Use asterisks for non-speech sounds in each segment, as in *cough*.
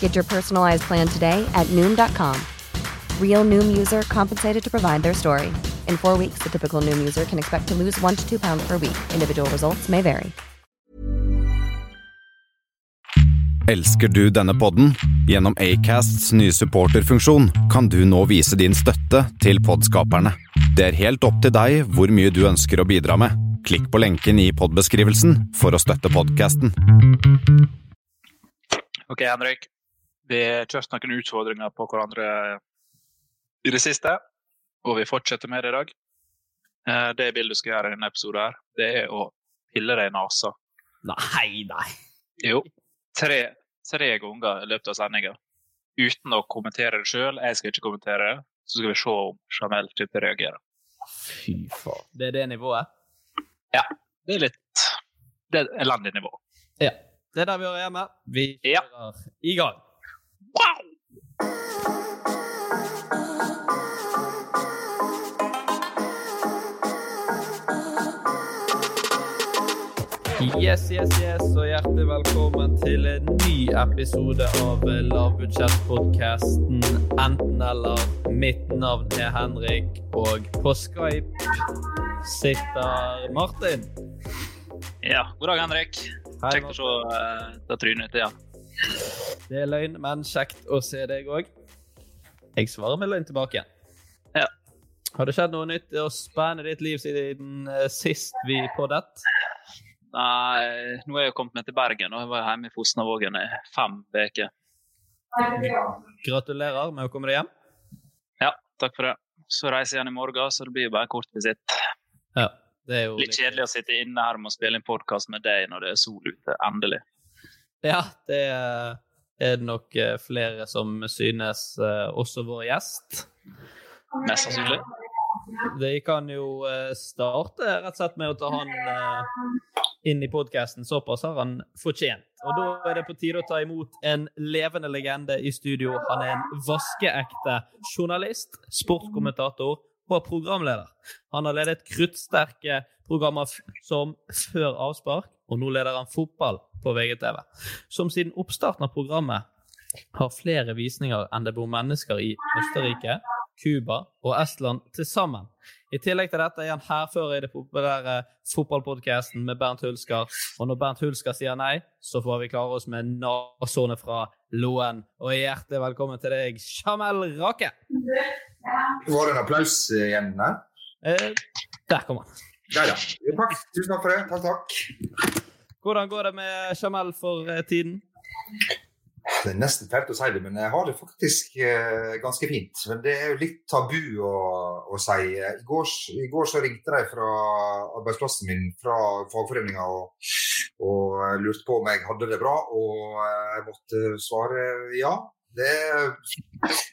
Get your personalized plan today at Noom.com. Real Noom user compensated to provide their story. In four weeks, the typical Noom user can expect to lose one to two pounds per week. Individual results may vary. Elsker du denne podden? Gjennom Acasts nye supporterfunksjon kan du nå vise din støtte til podskaperne. Det er helt opp til deg hvor mye du ønsker å bidra med. Klikk på lenken i podbeskrivelsen for å støtte podkasten. Ok, Henrik. Vi har kjørt noen utfordringer på hverandre i det siste, og vi fortsetter med det i dag. Eh, Det bildet du skal gjøre i denne episoden, her, det er å pille deg i nesa. Nei, nei. Jo. Tre, tre ganger i løpet av sendinga. Uten å kommentere det sjøl. Jeg skal ikke kommentere det. Så skal vi se om Jamel type reagerer. Fy faen. Det er det nivået? Ja. Det er litt Det er elendig nivå. Ja. Det er der vi hører hjemme. Vi Ja. i gang. Yes, yes, yes, og hjertelig velkommen til en ny episode av lavbudsjettpodkasten Enten-eller. Mitt navn er Henrik, og på Skype sitter Martin. Ja. God dag, Henrik. Hei, Kjekt å se uh, det trynet ditt igjen. Det er løgn, men kjekt å se deg òg. Jeg svarer med løgn tilbake. igjen. Ja. Har det skjedd noe nytt og spennende i ditt liv siden eh, sist vi poddet? Nei, nå er jeg kommet meg til Bergen, og jeg var hjemme i Fosnavågen i fem uker. Gratulerer med å komme deg hjem. Ja, takk for det. Så reiser jeg igjen i morgen, så det blir jo bare kort visitt. Ja, det er jo Litt kjedelig å sitte inne her å spille inn podkast med deg når det er sol ute. Endelig. Ja, det er det nok eh, flere som synes, eh, også vår gjest. Mest sannsynlig. Vi kan jo eh, starte rett og slett med å ta han inn i podkasten. Såpass har han fortjent. Og da er det på tide å ta imot en levende legende i studio. Han er en vaskeekte journalist, sportskommentator og programleder. Han har ledet kruttsterke programmer som Før avspark, og nå leder han fotball på VGTV. Som siden oppstarten av programmet har flere visninger enn det bor mennesker i Østerrike, Cuba og Estland til sammen. I tillegg til dette er han hærfører i det populære fotballpodkasten med Bernt Hulsker. Og når Bernt Hulsker sier nei, så får vi klare oss med nasårene fra Loen. Og hjertelig velkommen til deg, Jamel Rake. Var det en applaus igjen der? Eh, der kom han. Der, ja. Takk. Tusen takk for det. Takk, takk. Hvordan går det med Jamel for eh, tiden? Det er nesten fælt å si det, men jeg har det faktisk eh, ganske fint. Men det er jo litt tabu å, å si. I går, I går så ringte de fra arbeidsplassen min, fra fagforeninga, og, og lurte på om jeg hadde det bra. Og eh, jeg måtte svare ja. Det,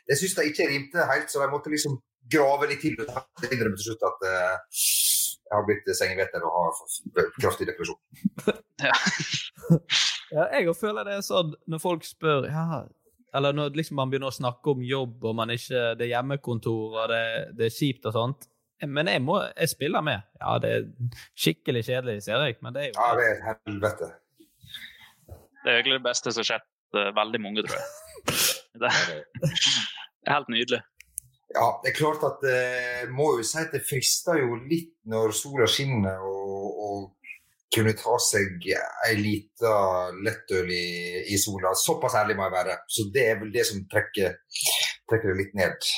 det syns de ikke rimte helt, så de måtte liksom grave litt til. og innrømme til slutt at eh, jeg har blitt sengeveter og har kraftig depresjon. Ja, *laughs* jeg òg føler det er sånn når folk spør ja, Eller når liksom man begynner å snakke om jobb, og man ikke, det er hjemmekontor, og det, det er kjipt og sånt. Men jeg, må, jeg spiller med. Ja, det er skikkelig kjedelig, ser jeg, men det er jo Ja, det er helvete. Det er egentlig det beste som har skjedd uh, veldig mange, tror jeg. *laughs* Det er helt nydelig. Ja, det er klart at det må jo si at det frister jo litt når sola skinner og, og kunne ta seg ei lita lettøl i, i, sola. Såpass ærlig må jeg være. Så det er vel det som trekker, trekker det litt ned.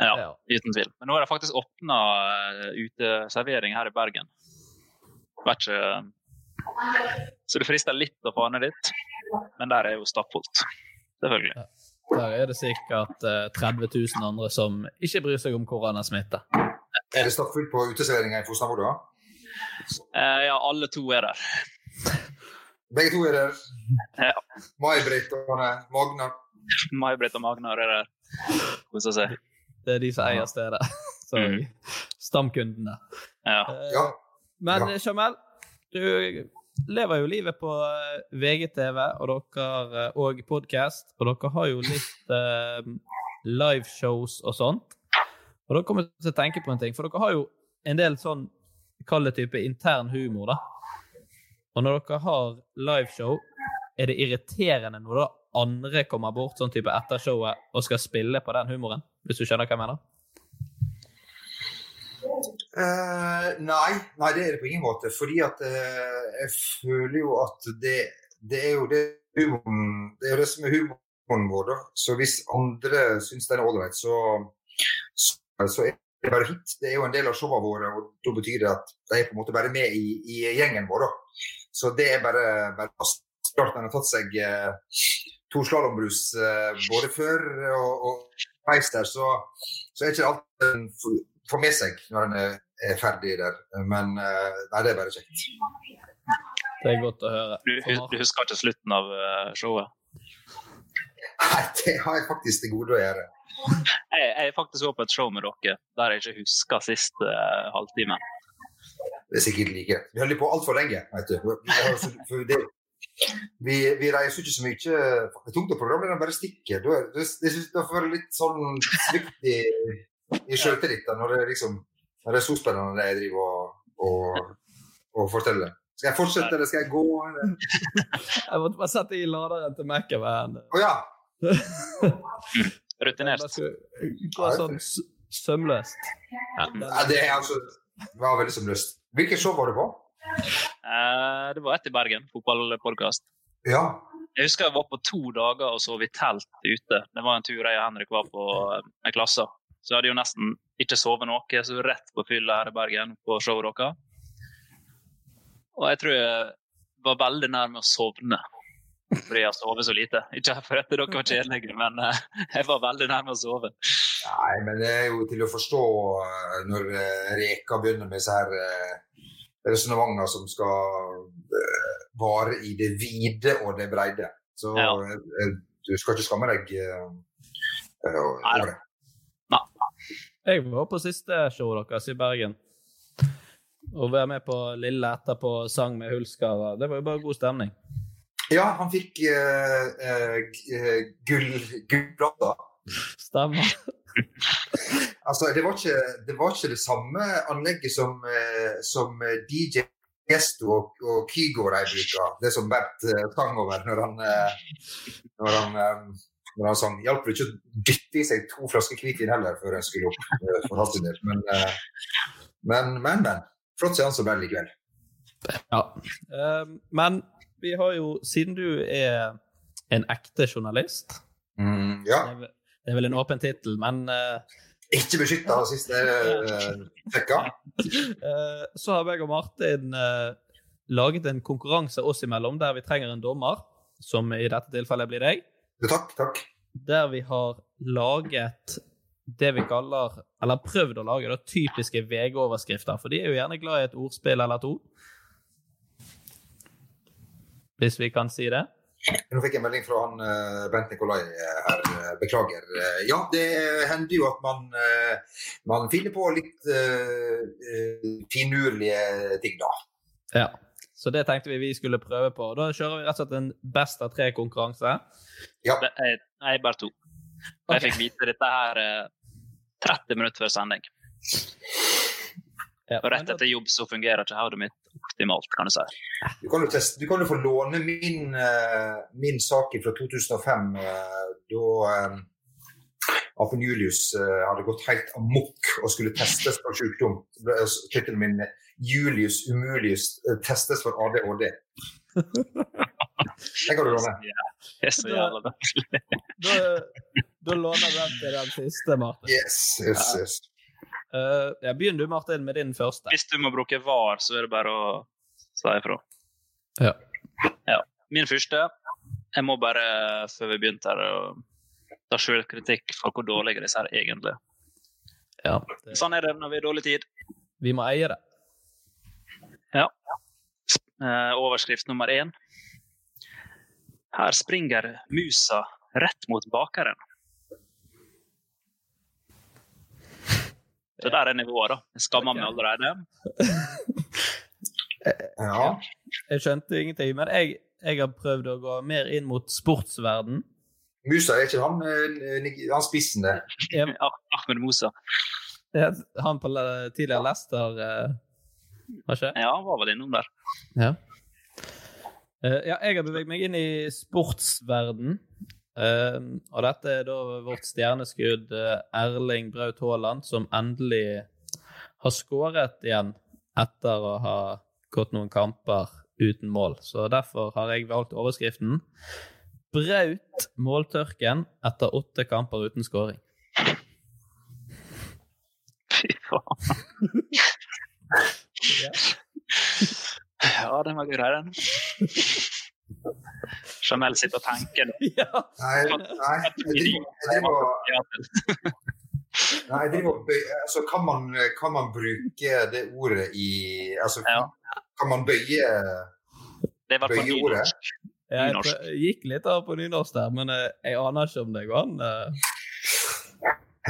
Ja, uten tvil. Men nå er det faktisk åpna uh, uteservering her i Bergen. Vet ikke Så det frister litt å få ned dit, men der er jo stappfullt. Selvfølgelig. Der er det sikkert uh, 30 000 andre som ikke bryr seg om koronasmitte. Er det stappfullt på uteserveringa i Fosnavåg, da? Eh, ja, alle to er der. Begge to er der? Ja. May-Britt og Magnar? May-Britt og Magnar er der. Koser seg. Det er de som eier stedet. *laughs* Sorry. mm. Stamkundene. Ja. ja. Men ja. Jamel, du lever jo livet på eh, VGTV og dere eh, og podkast, og dere har jo litt eh, liveshows og sånt. Og da kommer jeg til å tenke på en ting, for dere har jo en del sånn Kall det type intern humor, da. Og når dere har liveshow, er det irriterende når da andre kommer bort sånn type etter showet og skal spille på den humoren? Hvis du skjønner hva jeg mener? Uh, nei, nei, det er det på ingen måte. Fordi at uh, jeg føler jo at det, det er jo det humoren Det er det som er humoren vår, da. Så hvis andre syns den er ålreit, så, så, så, er det bare hit. Det er jo en del av showene våre, og da betyr det at de er på en måte bare med i, i gjengen vår, da. Så det er bare, bare. Klart den har tatt seg uh, to slalåmbrus både før og, og der, så, så er ikke alt en får med seg når en er, er, ferdig der. Men eh, nei, det er bare kjekt. Det er godt å høre. Du, du husker ikke slutten av eh, showet? Nei, det har jeg faktisk til gode å gjøre. Jeg, jeg er faktisk også på et show med dere der jeg ikke husker siste uh, halvtime. Det er sikkert like. Vi holder på altfor lenge, vet du. Det, vi, vi, reiser ikke så mye. Det er tungt å programlederen bare stikker. Det, det, det, det får være litt sånn svikt i i sjøltillit når det, liksom, når det er så spennende det jeg driver og, og, og forteller. Skal jeg fortsette, eller skal jeg gå? Eller? *laughs* jeg måtte bare sette i laderen til Mac-en. Å oh, ja. *laughs* Rutinert. Gå sånn sømløst. Ja. det, er altså, det var veldig sømløst. Hvilket show var du på? Uh, det var et i Bergen. Fotballpodkast. Ja. Jeg husker jeg var på to dager og sov i telt ute. Det var en tur jeg og Henrik var på med klasser. Så jeg hadde jo nesten ikke sovet noe, så rett på fylla her i Bergen på showet deres. Og jeg tror jeg var veldig nærme å sovne fordi jeg har sovet så lite. Ikke fordi dere var kjedelige, men eh, jeg var veldig nærme å sove. Nei, men det er jo til å forstå eh, når eh, Reka begynner med disse her som skal vare i det vide og det breide. Så ja. du skal ikke skamme deg det. Jeg var på siste showet deres i Bergen. Å være med på Lille etterpå, sang med Hulsker. Det var jo bare god stemning. Ja, han fikk uh, uh, gull, gullplata. Stemmer. *laughs* altså, det var, ikke, det var, ikke, det samme anlegget som, uh, som DJ Gesto og, og Kygo de bruker. Det som Bert sang over når han, når han um, når han sang. Hjalp det ikke å dytte i seg to flasker hvitvin heller før han skulle opp. for for del. Men, eh, men, men, men. Flott seanse vel likevel. Ja. Uh, men vi har jo, siden du er en ekte journalist mm, Ja. Det er, vel en åpen tittel, men uh, Ikke beskytta siste vekka. Uh, *laughs* så har jeg og Martin laget en konkurranse oss imellom der vi trenger en dommer, som i dette tilfellet blir deg. Takk, takk. Der vi har laget det vi kaller, eller prøvd å lage, da, typiske VG-overskrifter. For de er jo gjerne glad i et ordspill eller to. Hvis vi kan si det. Nå fikk jeg en melding fra han uh, Bent Nikolai uh, her. Uh, beklager. ja, det hender jo at man, man finner på litt finurlige ting, da. Ja. Så det tenkte vi vi skulle prøve på. Da kjører vi rett og slett en best av tre-konkurranse. Ja. Er bare to. Okay. jeg fikk vite dette her eh, 30 minutter før sending. Ja, Og rett etter jobb så fungerer ikke hodet mitt optimalt, kan du si. Du kan jo, teste, du kan jo få låne min, eh, min sak fra 2005, eh, da uh, Apen Julius eh, hadde gått helt amok og skulle testes for sykdom. Tittelen min er 'Julius Umulius eh, testes for ADHD'. *laughs* Det kan du låne. Det er så jævla. *laughs* Da, da låner den til den siste, Martin. Yes, yes, yes. Uh, ja, Begynn du, Martin, med din første. Hvis du må bruke var, så er det bare å si ifra. Ja. Ja. Min første Jeg må bare, før vi begynte her, ta sjølkritikk for hvor dårlige disse her egentlig er. Ja, det, Sånn er det når vi har dårlig tid. vi må eie det. Ja. Eh, overskrift nummer én. Her springer musa rett mot bakeren. Så der er nivået, da. Jeg skammer meg allerede. *laughs* Ja. Jeg skjønte ingenting, men jeg, jeg har prøvd å gå mer inn mot sportsverden. Musa, er ikke han, eh, han spissen der? Ah- *laughs* Ahmed Musa. han på tidligere Leicester Har ikke? Ja, han var vel innom der. Ja. Uh, ja, jeg har beveget meg inn i sportsverden. Uh, og dette er da vårt stjerneskudd eh, Erling Braut Haaland, som endelig har skåret igjen etter å ha gått noen kamper uten mål. Så derfor har jeg valgt overskriften Braut måltørken etter åtte kamper uten skåring. Fy faen. Ja. *laughs* Ja, den var grei, den. Jamel sitter og tenker. nå. *laughs* ja. Nei, nei, jeg driver, jeg driver, *laughs* nei, jeg driver altså, kan, man, kan man bruke det ordet i altså, Ja. Kan man bøye Det var på Bøye ordet. nynorsk. Jeg gikk litt av på nynorsk der, men eh, jeg aner ikke om det går an.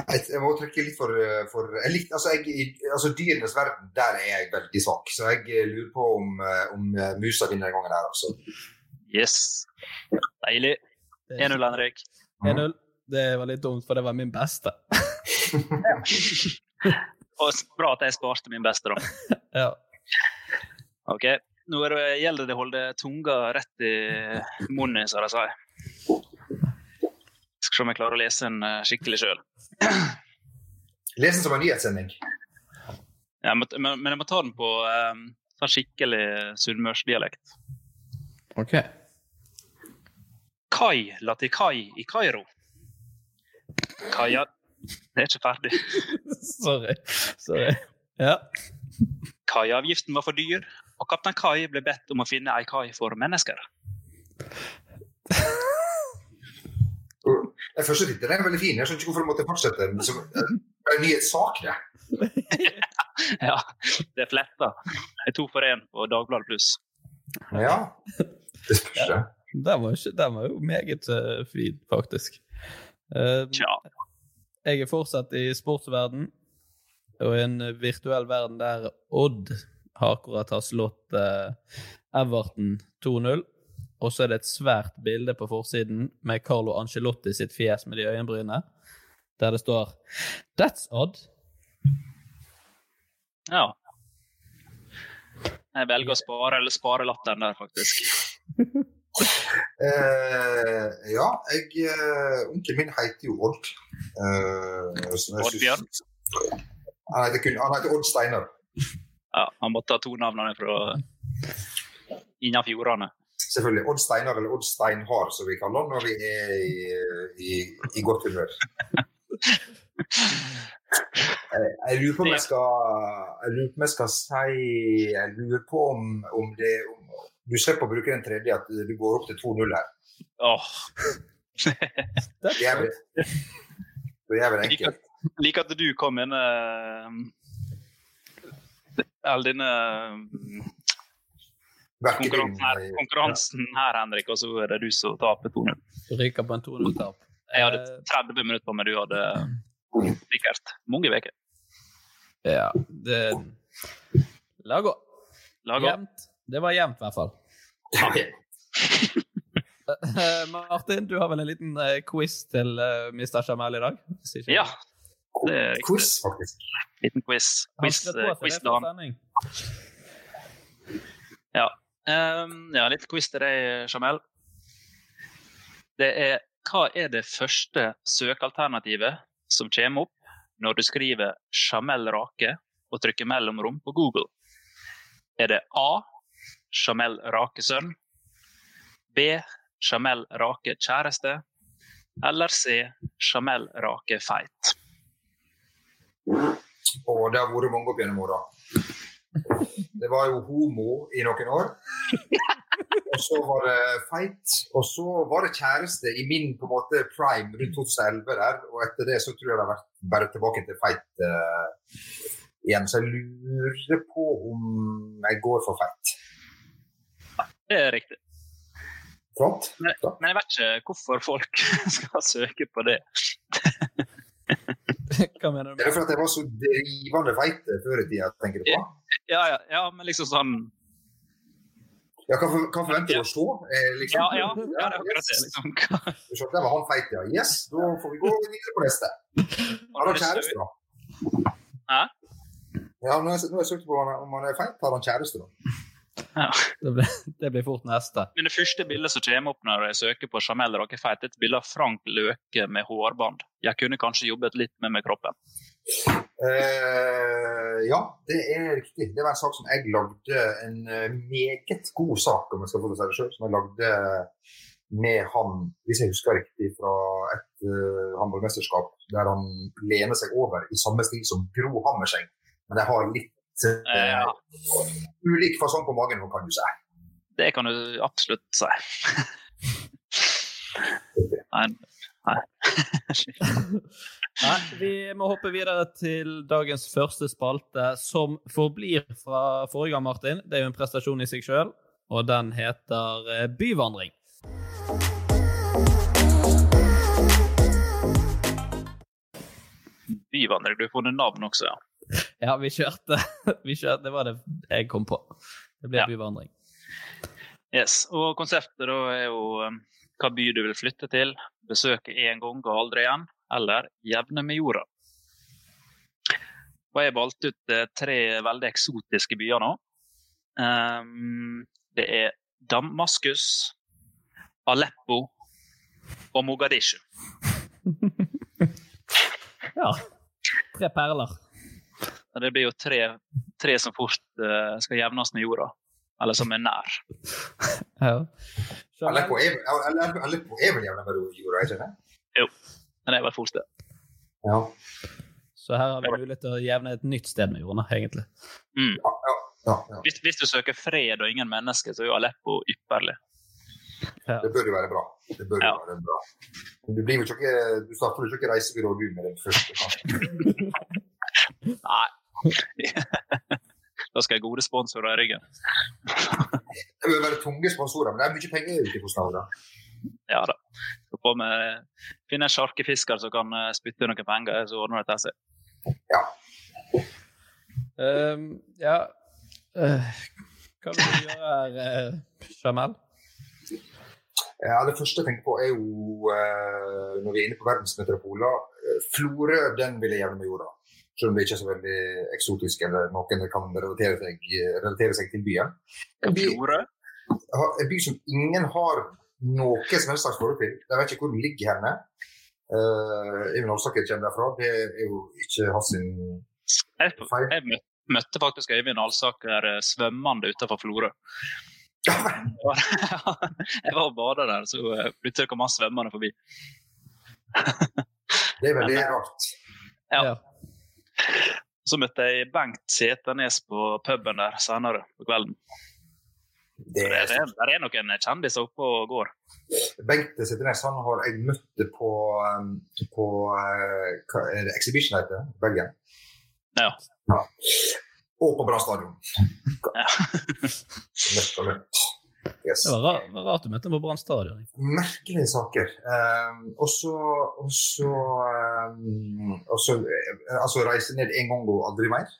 Eh. Jeg, jeg må trekke litt for, for jeg likte, altså, jeg, altså Dyrenes verden, der er jeg veldig svak. Så jeg eh, lurer på om, eh, om eh, musa vinner denne gangen her. Altså. Yes. Deilig. Er 1-0, Henrik. 1-0. Det var litt dumt, for det var min beste. *laughs* Og bra at jeg sparte min beste, da. *laughs* Ja. Ok, Nå er det, gjelder det å holde tunga rett i munnen, som de sier. Skal se om jeg klarer å lese den eh, skikkelig sjøl. Les den som en nyhetssending. Ja, men, men men jeg må ta den på um, skikkelig sunnmørsdialekt. OK. Kai la til kai i Kairo. Kaia Det er ikke ferdig. *laughs* Sorry. Sorry. Ja. Kaiavgiften var for dyr, og kaptein Kai ble bedt om å finne ei kai for mennesker. *laughs* Den første tittelen er veldig fin. Jeg skjønner ikke hvorfor jeg måtte fortsette. Men så, det er en nyhetssak, det. *laughs* Ja, det er fletta. To for én på Dagbladet Pluss. Ja. Det spørs, det. Den var, ikke, den var jo meget uh, fin, faktisk. Uh, Tja. jeg er fortsatt i sportsverden, og i en virtuell verden der Odd har akkurat har slått uh, Everton 2-0. Og så er det et svært bilde på forsiden med Carlo Ancelotti sitt fjes med de øyenbrynene, der det står 'That's odd'. Ja. Jeg velger å spare eller spare latteren der, faktisk. *laughs* Eh, ja, jeg eh, Onkelen min heter jo Odd. Eh, Oddbjørn? Han heter, kun, han heter Odd Steinar. Ja, Han måtte ha to navnene fra innen fjordene. Selvfølgelig. Odd Steinar eller Odd Steinhard, som vi kaller han når vi er i, i, i godt humør. Jeg, *laughs* jeg lurer på om jeg skal Jeg lurer på om jeg skal si Jeg lurer på om, om det om, Du slipper å bruke den tredje, at du går opp til 2-0 her. Åh, *laughs* Det er vel, det er vel enkelt. enkelt. liker at du kom med uh, All denne Verken konkurransen her, konkurransen her, Henrik, og så er det du som taper 2-0. Ryker på en 2-0-tap. Jeg hadde 30 minutter på meg, du hadde sikkert mange uker. Ja, det La gå. Jevnt. Det var jevnt, i hvert fall. Eh, *laughs* Martin, du har vel en liten eh, quiz til uh, Mr. Jamal i dag? Ja. Det er riktig. Quiz, faktisk. Liten quiz. Quiz, eh, sending. Ja. Ehm, ja, litt quiz til deg, Jamel. Det er hva er det første søkealternativet som kommer opp når du skriver Jamel Rake og trykker mellomrom på Google? Er det A. Jamel Rake sønn? B. Jamel Rake kjæreste? Eller C. Jamel Rake feit? Og det har vært mange opp gjennom åra. Det var jo homo i noen år. *laughs* Og så var det feit. Og så var det kjæreste i min på en måte prime rundt 2011 der. Og etter det så tror jeg det har vært bare tilbake til feit uh, igjen. Så jeg lurer på om jeg går for feit. Det er riktig. Flott. Men, men jeg vet ikke hvorfor folk *laughs* skal søke på det. *laughs* Hva mener du? Er det for at jeg var så drivende feit før i tida, tenker du på? Ja, ja, ja, men liksom sånn Ja, hva, for, hva forventer du å se? Eh, liksom? Ja, ja, ja det er akkurat det. Liksom. *laughs* Du var han feit, ja. Yes, da får vi gå videre på neste. Har han kjæreste, da? Hæ? Ja, nå har jeg, søkt på om han- er feit. Har han kjæreste, da? Det blir, det blir fort neste. Men det første bildet som kommer opp når jeg søker på Jamel Rakefeit, er et bilde av Frank Løke med hårbånd. Jeg kunne kanskje jobbet litt med, med kroppen. Eh, ja, det er riktig. Det var en sak som jeg lagde en eh, meget god sak, om jeg skal få det si det selv, som jeg lagde med han, hvis jeg husker riktig, fra et uh, håndballmesterskap, der han lener seg over i samme stil som Gro Hammerseng. Men jeg har litt uh, Ja. ulik fasong på magen, kan du si. Det kan du absolutt si. Nei. Nei. *laughs* Nei, vi må hoppe videre til dagens første spalte, som forblir fra forrige gang, Martin. Det er jo en prestasjon i seg sjøl, og den heter eh, Byvandring. Byvandring. Du har funnet navn også, ja. *laughs* Ja, vi kjørte, *laughs* vi kjørte Det var det jeg kom på. Det blir Ja. byvandring. Yes. Og konseptet da er jo um, hva by du vil flytte til, besøke én gang og aldri igjen, eller jevne med jorda. Og jeg valgte ut eh, tre veldig eksotiske byer nå. Um, det er Damaskus, Aleppo og Mogadishu. *laughs* Ja. Tre perler. Det blir jo tre, tre som fort eh, skal jevnes med jorda. Eller som er nær. Ja. Aleppo er, Aleppo- Aleppo er vel jevna med jorda, ikke det? Men det er vel fort det. Ja. Så her har vi mulighet til å jevne et nytt sted med jorda, egentlig. Mm. Ja, ja, ja. Hvis, hvis du søker fred og ingen mennesker, så er jo Aleppo ypperlig. Det bør jo være bra. Det bør jo Ja. være bra. Men du, blir jo ikke, du starter jo ikke reisebyrå du med den første. *laughs* Nei. *laughs* da skal jeg gode sponsorer i ryggen. Det bør være tunge sponsorer, men det er mye penger ute hos Norge. *laughs* Ja da. Så på med, finne en sjarkefisker som kan eh, spytte noen penger, så ordner det seg. Ja. Um, ja Uh, Hva vil du gjøre her, uh, Jamel? Ja, det første jeg tenker på, er jo når vi er inne på verdensmetropoler Florø den vil jeg gjerne med jorda. Selv om det ikke er så veldig eksotisk eller noen kan relatere seg, relatere seg til byen. En by, en by som ingen har noe som helst slags forhold De vet ikke hvor den ligger henne. Uh, Even Alsaker kommer derfra. Det er jo ikke hans sin Jeg, jeg møtte, faktisk Øyvind Alsaker eh, svømmende utenfor Florø. *laughs* jeg var og bada der, så eh, plutselig kom han svømmende forbi. Det er veldig rart. Ja. Ja. Så møtte jeg Bengt Seternes på puben der senere på kvelden. Det Det er, det er noen kjendiser oppe og går. Bengt han har jeg møtt på, um, på uh, hva er det, Exhibition, heter det, Belgien. Ja. Ja. Og på Brann stadion. Ja. *laughs* Møtt og møtt. Yes. Det var rart, var rart du møtte ham på Brann stadion. Merkelige saker. Um, og så og så, um, eh, Altså reise ned en gang og aldri mer.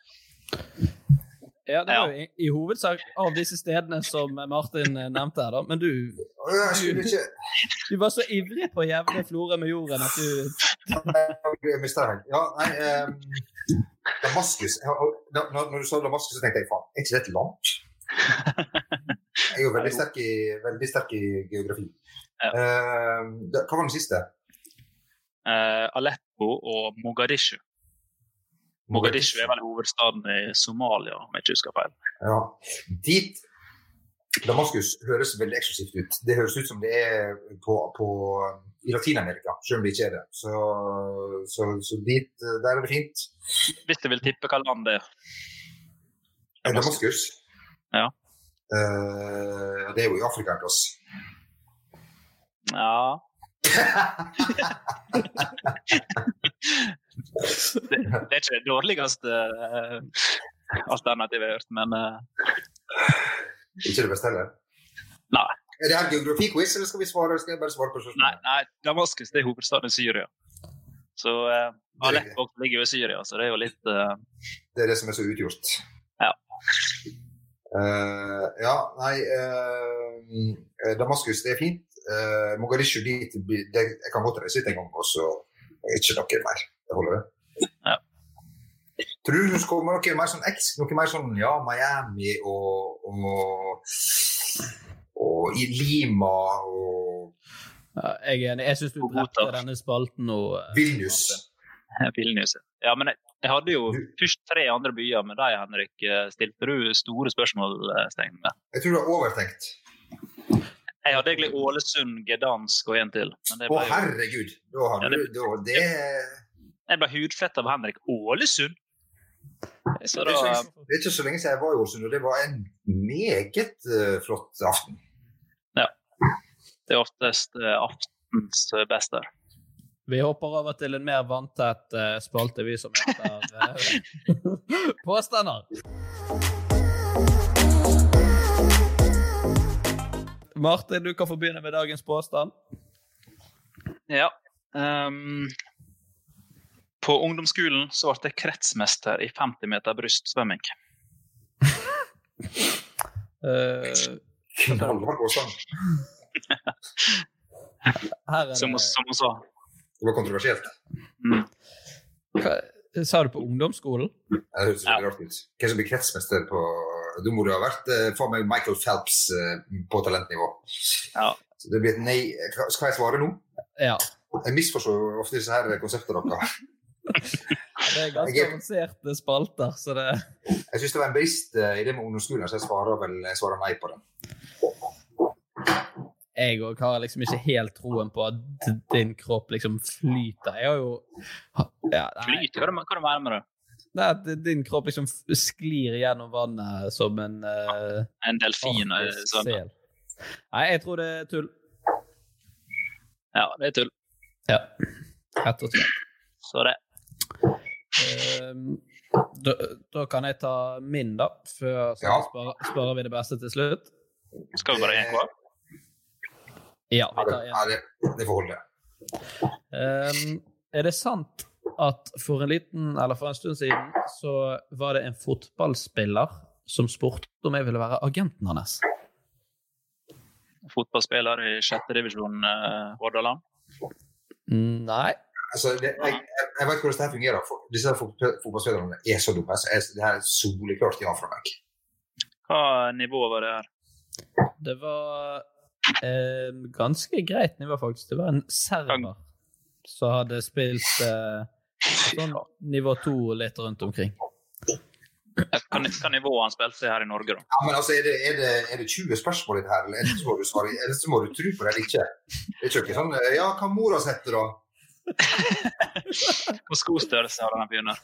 Ja, det var jo i, i hovedsak av disse stedene som Martin eh, nevnte her, da. Men du, ikke du var så ivrig på å jevne Florø med jorden at du Jeg mistet det. Ja, nei um, Damaskus når, når du sa Damaskus, så tenkte jeg faen, er ikke det et land? Jeg er jo veldig sterk i, veldig sterk i geografi. Ja. Uh, hva var den siste? Uh, Aleppo og Mogadishu. Mogadishu er vel hovedstaden i Somalia, om jeg ikke husker feil. Ja. Dit Damaskus høres veldig eksklusivt ut. Det høres ut som det er på, på, i Latin-Amerika, selv om det ikke er det. Så, så, så dit, der er det fint. Hvis du vil tippe hva land det er. Eh, Damaskus? Ja. Uh, det er jo i Afrika en plass. Ja det, det er ikke det dårligste uh, alternativet jeg har hørt, men uh... Ikke det beste heller? Nei. Er det her geografiquiz, eller skal vi svare? Skal jeg bare svare på nei, spørsmålet? nei, Damaskus det er hovedstaden i Syria. Så uh, Aleppo ligger jo i Syria, så det er jo litt uh... Det er det som er så utgjort. Ja. Uh, ja, nei Damaskus, det er fint. Uh, Mogadishu dit det, Jeg kan godt reise dit en gang, og så er ikke noe mer. Det holder, det. Ja. Tror du det kommer noe mer sånn X, noe mer sånn ja, Miami og, og, og i Lima og ja, Jeg er enig. Jeg syns du drepte denne spalten nå. eh, Vilnius? *laughs* Vilnius. Ja, men jeg, jeg hadde jo først tre andre byer, men de, Henrik, eh, stilte du store spørsmålstegn med. Jeg tror du har overtenkt. Jeg hadde egentlig Ålesund, Gdansk og en til. Men det Å, jo, herregud! Da har Ja, du det- da, det, jeg ble hudfett av Henrik. Ålesund? Så da, det er ikke så lenge siden jeg var i Ålesund, og det var en meget eh, flott aften. Ja. det er oftest eh, aftens eh, beste. Vi hopper over til en mer vanntett eh, spalte, vi som heter *laughs* Påstander. Martin, du kan få begynne med dagens påstand. Ja. Um, på ungdomsskolen så ble jeg kretsmester i 50 meter brystsvømming. *laughs* uh, her er Som, det som hun sa. Det var kontroversielt. Hva, Sa du på ungdomsskolen? Det høres veldig rart ut. Hvem som blir kretsmester på Da må du ha vært eh, for meg Michael Phelps eh, på talentnivå. Ja. Så det blir et nei. Skal jeg svare nå? Ja. Jeg misforstår ofte disse her konseptene deres. Det er ganske er- avanserte spalter, så det Jeg syns det var en brist eh, i det med ungdomsskolen, så jeg svarer vel jeg svarer nei på den. Jeg òg har liksom ikke helt troen på at din kropp liksom flyter. Jeg har jo ja, Flyter? Hva er det med det det? nei, at din kropp liksom sklir gjennom vannet som en uh, En delfin? eh, Sånn. Nei, jeg tror det er tull. Ja, det er tull. Ja, rett og slett. Så det. Ehm, da, da kan jeg ta min, da. Før så Ja. sparer, sparer vi det beste til slutt. Skal vi bare én hver? Ja, vi tar en. ja, det, det får holde. Um, er det sant at for en liten, eller for en stund siden så var det en fotballspiller som spurte om jeg ville være agenten hans? Fotballspiller i sjette divisjon eh, Hordaland. Nei. Altså, det, jeg, jeg, vet hvordan dette fungerer. For, disse fot- fotballspillerne er så dumme. Så jeg, det her er soleklart ja fra meg. Hva nivå var det her? Det var eh, ganske greit nivå, faktisk. Det var en server som hadde spilt eh, sånn nivå to litt rundt omkring. Hva, hva nivå han spilte her i Norge, da? Ja, men altså, er det, er, det, er det 20 spørsmål i det her, eller ellers må du svare, ellers må du tro på det eller ikke? Det er ikke sånn Ja, hva mora heter da? Hvor skostørrelse har den begynner?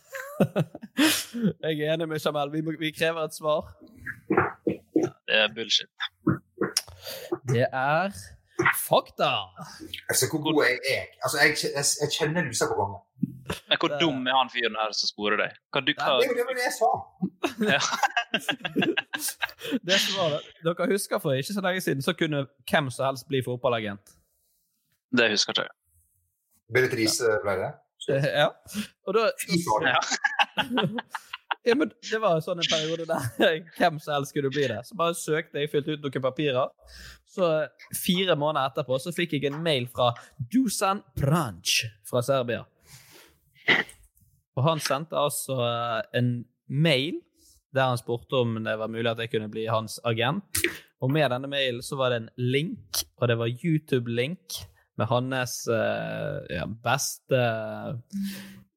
Jeg er enig med Jamel. Vi, vi krever et svar. Det er bullshit. Det er fakta. Altså, hvor god er jeg? Altså, jeg, jeg, jeg kjenner lusa på gangen. *laughs* Men hvor dum er han fyren her som sporer deg? Du, Nei, Det er jo det var det jeg sa. *laughs* Det som var det. Dere husker for ikke så lenge siden så kunne hvem som helst bli fotballagent. Det husker ikke jeg. Berit Riise ble det. Eh, Ja. Og da Ja. *laughs* Ja, men Det var sånn en periode der hvem som helst skulle bli det. Så bare søkte jeg, fylte ut noen papirer. Så fire måneder etterpå så fikk jeg en mail fra Dusan Pranc fra Serbia. Og han sendte altså eh, en mail der han spurte om det var mulig at jeg kunne bli hans agent. Og med denne mailen så var det en link, og det var YouTube-link med hans uh, ja, beste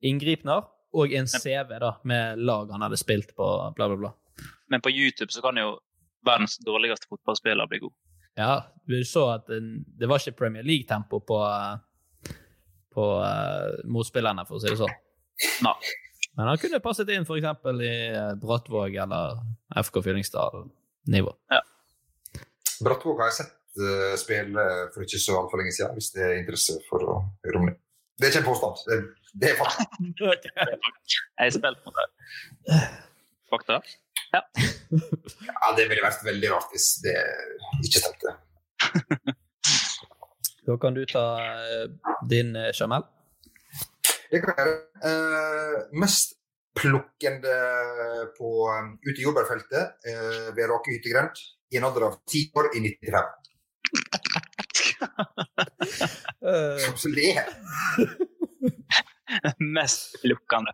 inngripener og en CV da, med lag han hadde spilt på, bla, bla, bla. Men på YouTube så kan jo verdens dårligste fotballspiller bli god. Ja, du så at det var ikke Premier League-tempo på, på uh, motspillerne, for å si det sånn. Nei. Men han kunne passet inn f.eks. i eh, Brattvåg eller FK Fyllingsdal-nivå. Ja. Brattvåg har jeg sett uh, spille for ikke så altfor lenge siden, hvis det er interesse for å høre om det. Det er ikke en påstand, det, *laughs* det er fakta. jeg har spilt på det. Fakta? Ja. ja. Det ville vært veldig rart hvis det ikke stemte. *laughs* da kan du ta uh, din, Jamel. Det kan jeg uh, mest plukkende på, ute i jordbærfeltet uh, ved Rake hyttegrend i en alder av ti år i 95. Som ler. *laughs* mest plukkende.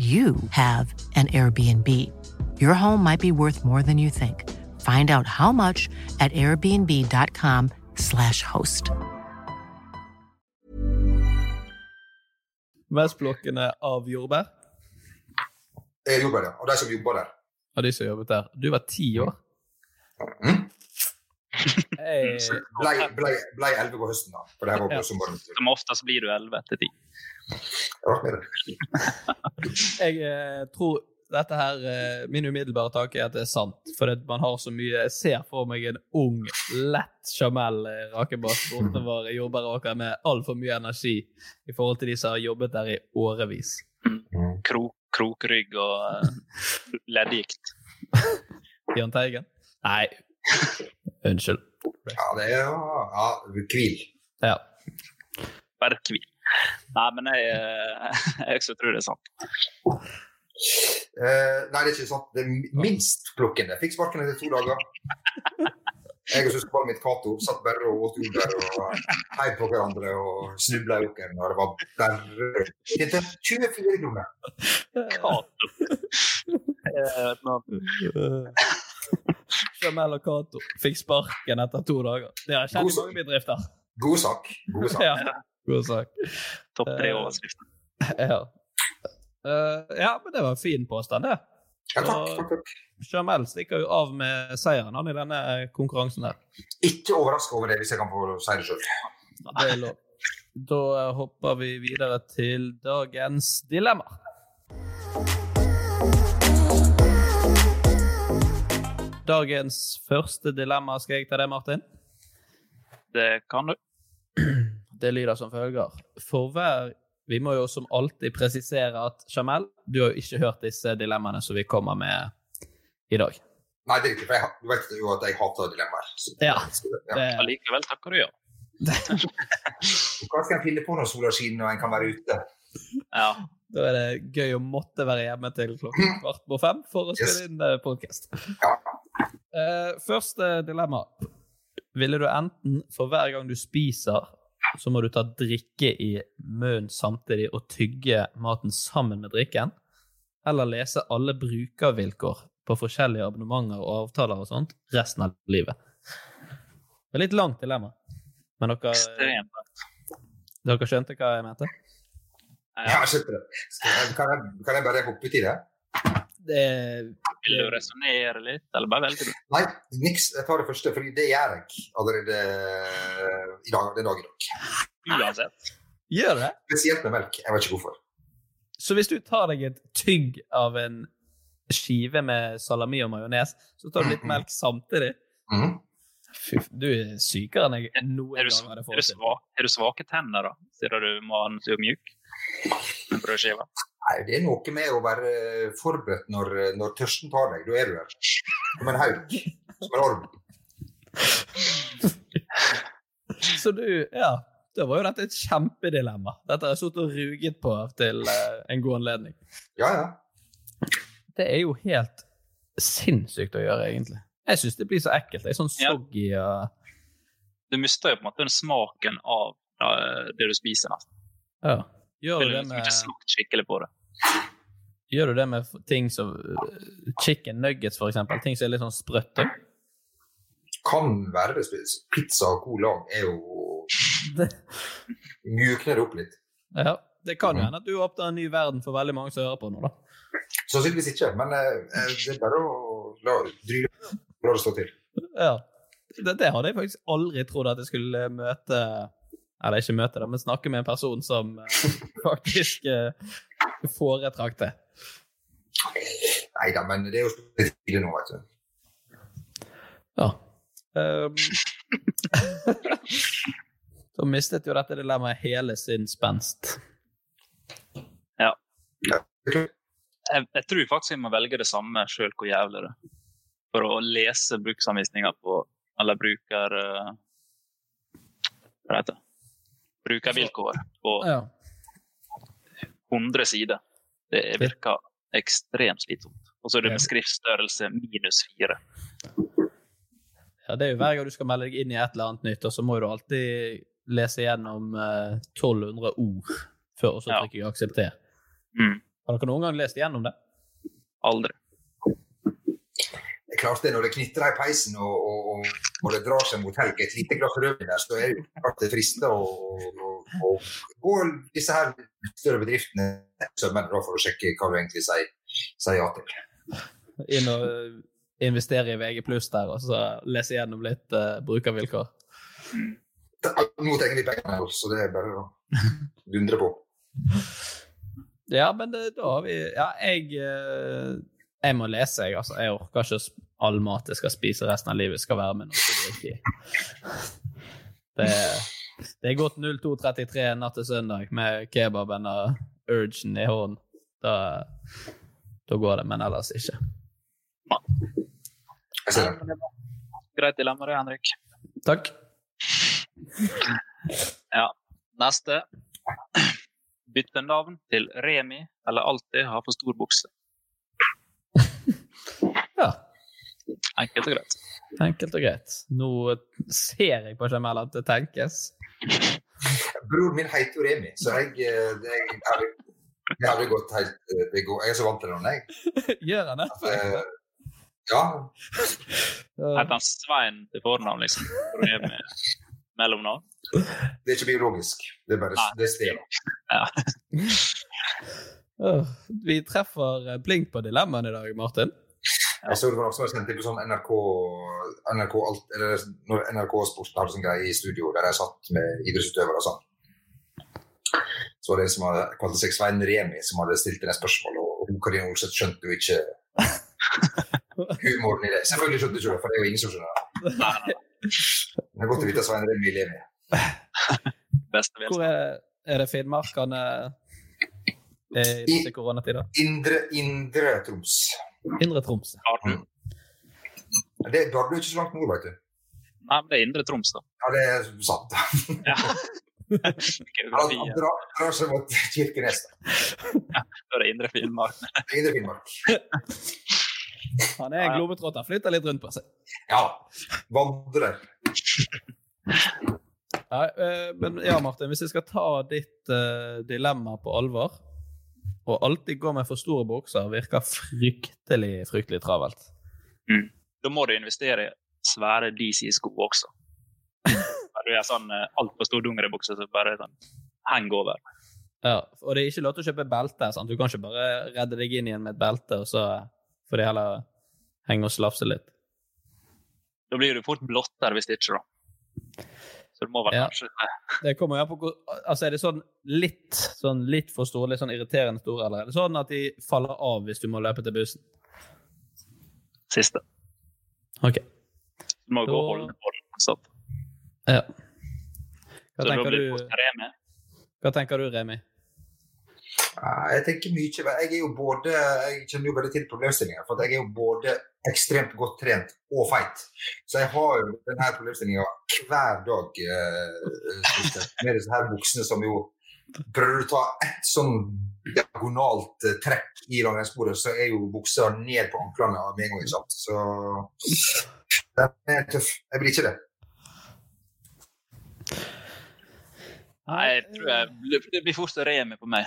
you have an Airbnb. Your home might be worth more than you think. Find out how much at airbnb.com/slash host. Mest plukkende av jordbær? Eh, jordbær, ja. Og de som jobber der. Av de som jobbet der. Du var ti år? Mm. Hey. Blei ble, ble 11 på høsten, da. For det her var på sommeren. Som oftest blir du 11 etter 10. Rart med det. Jeg eh, tror dette her eh, Min umiddelbare tanke er at det er sant. For at man har så mye Jeg ser for meg en ung, lett Jamel eh, Rakebass bortover jordbæråkeren med altfor mye energi i forhold til de som har jobbet der i årevis. Kro, krokrygg og uh, leddgikt. *laughs* Jahn Teigen? Nei, unnskyld. Ja, det er ja, hvil. Ja. Bare hvil. Nei, men jeg, eh, *laughs* jeg også tror det er sant. Eh, nei, det er ikke sant. Det er minst plukkende. Fikk sparken etter to dager. Jeg og søskenbarnet mitt Cato satt bare og åt jordbær og heiv på hverandre og snubla i åkeren. Og det var bare Det er 24 kroner. Cato. Jamel og Cato fikk sparken etter to dager. Det har skjedd i mange bedrifter. God sak. God sak. *laughs* Ja, god sak. Topp tre-overskriften. *laughs* Ja. Eh, ja, men det var en fin påstand, det. Ja, takk, takk, takk. Jamel stikker jo av med seieren han i denne konkurransen her. Ikke overraska over det, hvis jeg kan få si det sjøl. Da eh, hopper vi videre til dagens dilemma. Dagens første dilemma, skal jeg ta det, Martin? Det kan du. *clears throat* Det lyder som følger. For hver Vi må jo som alltid presisere at Jamel, du har jo ikke hørt disse dilemmaene som vi kommer med i dag. Nei, det er ikke, for jeg, du vet jo at jeg hater dilemmaer. så- Ja. ja. Allikevel takker du ja. *laughs* Hva skal en finne på når sola skinner og en kan være ute? Ja. Da er det gøy å måtte være hjemme til klokken kvart på fem for å spille inn uh, podkast. første dilemma. Ville du enten for hver gang du spiser, så må du ta drikke i munnen samtidig og tygge maten sammen med drikken, eller lese alle brukervilkår på forskjellige abonnementer og avtaler og sånt resten av livet? Det er litt langt dilemma, men dere, Ekstremt dere skjønte hva jeg mente? Ja, jeg skjønte det. Kan jeg, kan jeg bare hoppe uti det? Det Vil du resonnere litt, eller bare velger du? Nei, niks. Jeg tar det første, for det gjør jeg allerede i dag, den dag i dag. Uansett. Gjør det? Spesielt med melk. Jeg vet ikke hvorfor. Så hvis du tar deg et tygg av en skive med salami og majones, så tar du litt melk samtidig? Mhm. Fy, du er sykere enn jeg noen du, gang hadde du, forestilt meg. er du svake tenner, da? Siden du må ha den så mjuk? En brødskive? Nei, det er noe med å være forberedt når, når tørsten tar deg. Da er du der. Som en hauk. Som en orm. Så du, ja. Da var jo dette et kjempedilemma. Dette har jeg sittet og ruget på til eh, en god anledning. Ja, ja. Det er jo helt sinnssykt å gjøre, egentlig. Jeg syns det blir så ekkelt. Det er sånn soggy og Du mister jo på en måte den smaken av eh, det du spiser, nesten. Ja. Gjør Du du det med ikke smakt skikkelig på det. Gjør du det med ting som uh, chicken nuggets, for eksempel? Ting som er litt sånn sprøtte? Kan være Pizza og cola er jo *laughs* Mjukner det opp litt. Ja, det kan jo hende at du åpner en ny verden for veldig mange som hører på nå, da. Sannsynligvis ikke, men eh, eh, det er bare å la, la det stå til. Ja. Det, det hadde jeg faktisk aldri trodd at jeg skulle møte Eller ikke møte, da, men snakke med en person som eh, *laughs* faktisk eh, foretrakk det. Nei da, men det er jo tidlig nå, vet du. Ja. Um, *laughs* da mistet jo dette dilemmaet hele sin spenst. Ja. Jeg, jeg tror faktisk jeg må velge det samme sjøl hvor jævlig det er. For å lese bruksanvisninger på Eller bruker... eh, Hva heter det? Brukervilkår på Ja. 100 sider. Det virker ekstremt slitsomt. Og så er det med skriftstørrelse minus fire. Ja, det er jo hver gang du skal melde deg inn i et eller annet nytt, og så må du alltid lese gjennom eh, 1200 ord før, og så trykker jeg aksepter. Mm. Har dere noen gang lest gjennom det? Aldri. Klart det, når det knitrer i peisen og, og, og, og det drar seg mot helg, et lite glass rødvin der, så er det klart det frister å å- å gå disse her større bedriftene for å sjekke hva du egentlig sier, sier ja til. Inn og eh, investere i VG pluss der, og så lese gjennom litt uh, brukervilkår. Nå trenger vi pengene, så det er bare å dundre på. Ja, men det, da har vi Ja, jeg eh, Jeg må lese, jeg, altså. Jeg orker ikke sp- all mat jeg skal spise resten av livet, skal være med noe å drikke i. Det, det er gått 02.33 natt til søndag med kebaben og urgen i hånden. Da, da går det, men ellers ikke. Greit dilemma det, Henrik. Takk. Ja. Neste. Bytte navn til Remi eller alltid ha for stor bukse. Ja. Enkelt og greit. Enkelt og greit. Nå ser jeg på Jamel at det tenkes. Broren min heter jo Remi, så jeg, eh, det, jeg, hadde, gått helt eh, det går, Jeg er så vant til det, jeg. *laughs* Gjør han det? Eh, ja. Heter han Svein til fornavn, liksom? Remi mellomnavn? Det er ikke biologisk. Det er bare det stedet. sted. Ja. Vi treffer blink på dilemmaene i dag, Martin. Jeg så det var noe som var sendt inn på sånn NRK, NRK, alt, eller når NRK Sport hadde sånn greie i studio der jeg satt med idrettsutøvere og sånn. Så var det en som hadde kalte seg Svein Remi, som hadde stilt det spørsmålet, og hun Karine Olseth skjønte jo ikke humoren i det. Selvfølgelig skjønte hun ikke det, for det er jo ingen som skjønner det. *laughs* Det er godt å vite at Svein Remi lever. Hvor er, er det Finnmarkene i disse koronatider? Indre, indre Troms. Indre Troms. Det, Bardu er ikke så langt nord, vet du. Nei, men det er Indre Troms, da. Ja, det er sant. Han *laughs* drar, seg mot Kirkenes. Da Ja, det Indre Finnmark. Indre Finnmark. *laughs* Han er en globetrotter, flytter litt rundt på seg. Ja. Vandrer. Nei, eh, men ja, Martin, hvis jeg skal ta ditt uh, dilemma på alvor, og alltid gå med for store bukser, virker fryktelig, fryktelig travelt. Da må du investere i svære DC-sko også. Du er sånn eh, altfor stor dungeribukse som bare sånn henger over. Ja, og det er ikke lov til å kjøpe belte. Sant? Du kan ikke bare redde deg inn igjen med et belte, og så får de heller henge og slafse litt. Da blir du fort blottere hvis det ikke, da. Så det må vel Ja. kanskje Det kommer jo an på Altså, er det sånn litt, sånn litt for store, litt sånn irriterende store, eller er det sånn at de faller av hvis du må løpe til bussen? Siste. OK. Du må gå og holde på den. fortsatt. Ja. Så Hva da tenker blir du, det Remi. hva tenker du, Remi? Ja, Jeg tenker mye Jeg er jo både Jeg kjenner jo veldig til problemstillinga. For jeg er jo både ekstremt godt trent og feit. Så jeg har jo denne problemstillinga hver dag eh, med disse her buksene som jo Prøver du å ta ett sånn diagonalt eh, trekk i langrennssporet, så er jo buksa ned på anklene med en gang. ikke sant? Så den er tøff. Jeg blir ikke det. Nei, jeg tror jeg, det blir fort Remi på meg.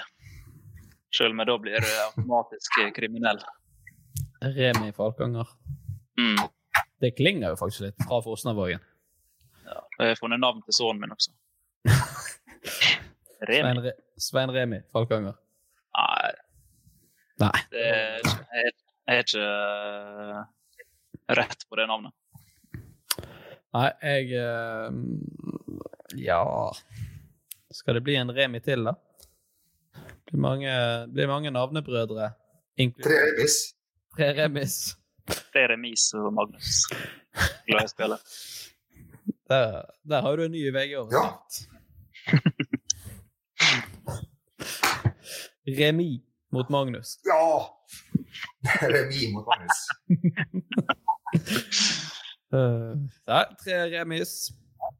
Selv om jeg da blir jeg automatisk kriminell. Remi Falkanger. Mm. Det klinger jo faktisk litt fra Fosnavågen. Ja, jeg har funnet navn til sønnen min også. *laughs* Svein, Remi? Re Svein Remi Falkanger. Nei, Nei. det jeg, jeg er ikke eh, rett på det navnet. Nei, jeg eh, Ja Skal det bli en Remi til, da? Blir mange, blir mange navnebrødre. Tre Remis. Tre Remis. Det er Remis og Magnus. Glad i spillet. *laughs* Der, der har du en ny VG-oversikt. *laughs* Remi mot Magnus. Ja! *laughs* Remis mot Magnus. Uh, nei, tre remis.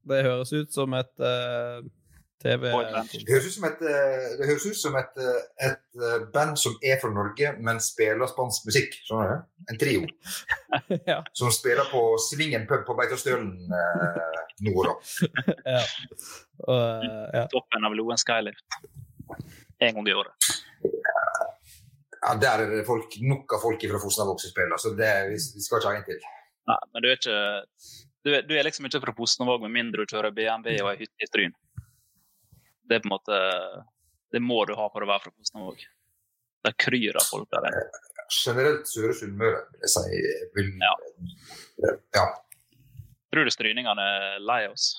Det høres ut som et uh, TV Det høres ut som et, eh, det høres ut som et, eh, et eh, band som er fra Norge, men spiller spansk musikk. Skjønner du? En trio. *laughs* ja. Som spiller på Svingen pub på Beitostølen eh, nå og da. *laughs* ja. Og, uh, ja. Toppen av Loen Skylift. En gang i året. Ja, Der er det folk, nok av folk fra Fosnavåg som spiller, så det, vi, vi skal ikke ha en til. Nei, men du er ikke Du er, du er liksom ikke fra Fosnavåg med mindre du kjører BMW og ei hytte i Stryn. Det er på en måte Det må du ha for å være fra Fosnavåg. Det kryr av folk der. Generelt Søre Sunnmøre, vil jeg si. Vil, ja. ja. Tror du stryningene er lei oss?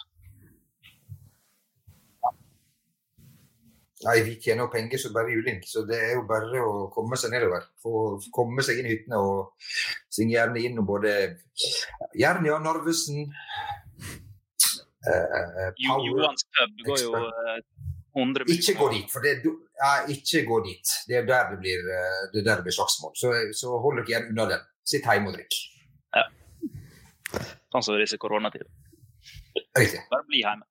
Nei, vi tjener jo penger som bare juling, så det er jo bare å komme seg nedover. Få komme seg inn i hyttene og synge gjerne inn om både Jernia Narvesen eh, power Johans pub går jo uh, 100 Ikke gå dit, for det, ja, ikke gå dit. Det er der det blir, eh, det er der det blir slagsmål. Så, så hold dere igjen unna den. Sitt hjemme og drikk. Sånn som disse koronatider. Riktig. Bare bli hjemme.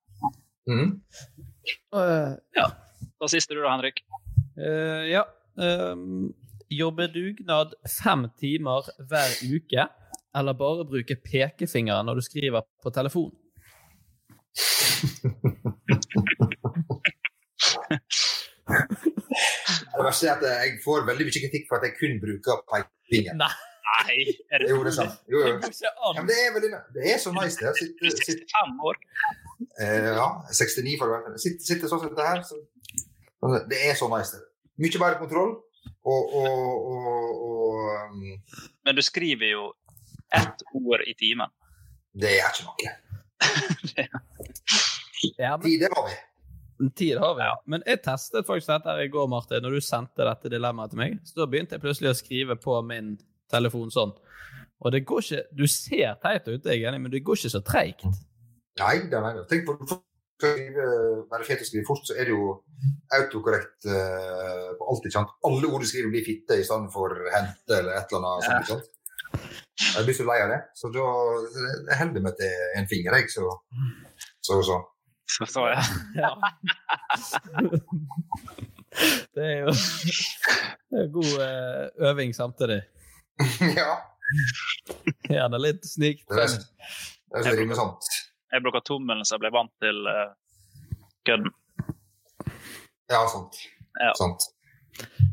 Mhm. Ja. Da siste du da, Henrik. Uh, ja. Um, jobbe dugnad fem timer hver uke, eller bare bruke pekefingeren når du skriver på telefon? Det verste er at jeg får veldig mye kritikk for at jeg kun bruker pekefingeren. Nei. er det Jo, det er sant. Jo, jo. Ja, men det, er veldig, det er så nice, det. 65 år. eh, ja, 69 for å være Sitte, sitte sånn som dette her. Så, sånn, det er så nice, det. Mye bedre kontroll. Og, og, og, og um, Men du skriver jo ett ord i timen. det er ikke noe. *laughs* Ja, men, Tid, har vi. tid har vi, ja. Men jeg testet faktisk dette her i går, Martin, når du sendte dette dilemmaet til meg. Så da begynte jeg plutselig å skrive på min telefon sånn. Og det går ikke Du ser teit ut, jeg er enig, men det går ikke så treigt. Nei, det er nei. Tenk på være fet å skrive fort, så er det jo autokorrekt uh, på alt. ikke sant? Alle ord du skriver, blir fitte i stedet for hente eller et eller annet. sånt, ikke sant? Jeg blir så lei av det. Så da jeg holder meg til en finger, jeg. Så så. så. Så, så jeg. *laughs* Ja. Det er jo det er god eh, øving samtidig. *laughs* ja. Gjerne litt Det er det er så rimer sånt. Jeg bruker tommelen så jeg ble vant til uh, kødden. Ja, sant. Ja. sant.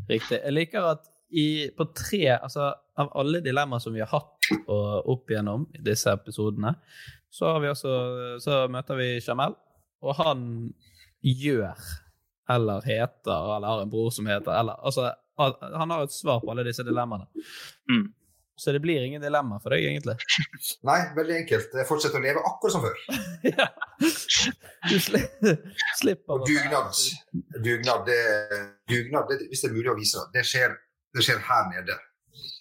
Riktig. Jeg liker at i, på tre altså Av alle dilemmaer som vi har hatt og opp igjennom i disse episodene, så, har vi også, så møter vi Jamel, og han gjør eller heter eller har en bror som heter eller Altså, han har et svar på alle disse dilemmaene. Mm. Så det blir ingen dilemma for deg, egentlig. *laughs* Nei, veldig enkelt. Jeg fortsetter å leve akkurat som før. *laughs* ja. Du sli slipper Og dugnad, dugnad, det, dugnad det, hvis det er mulig å vise, det skjer, det skjer her nede.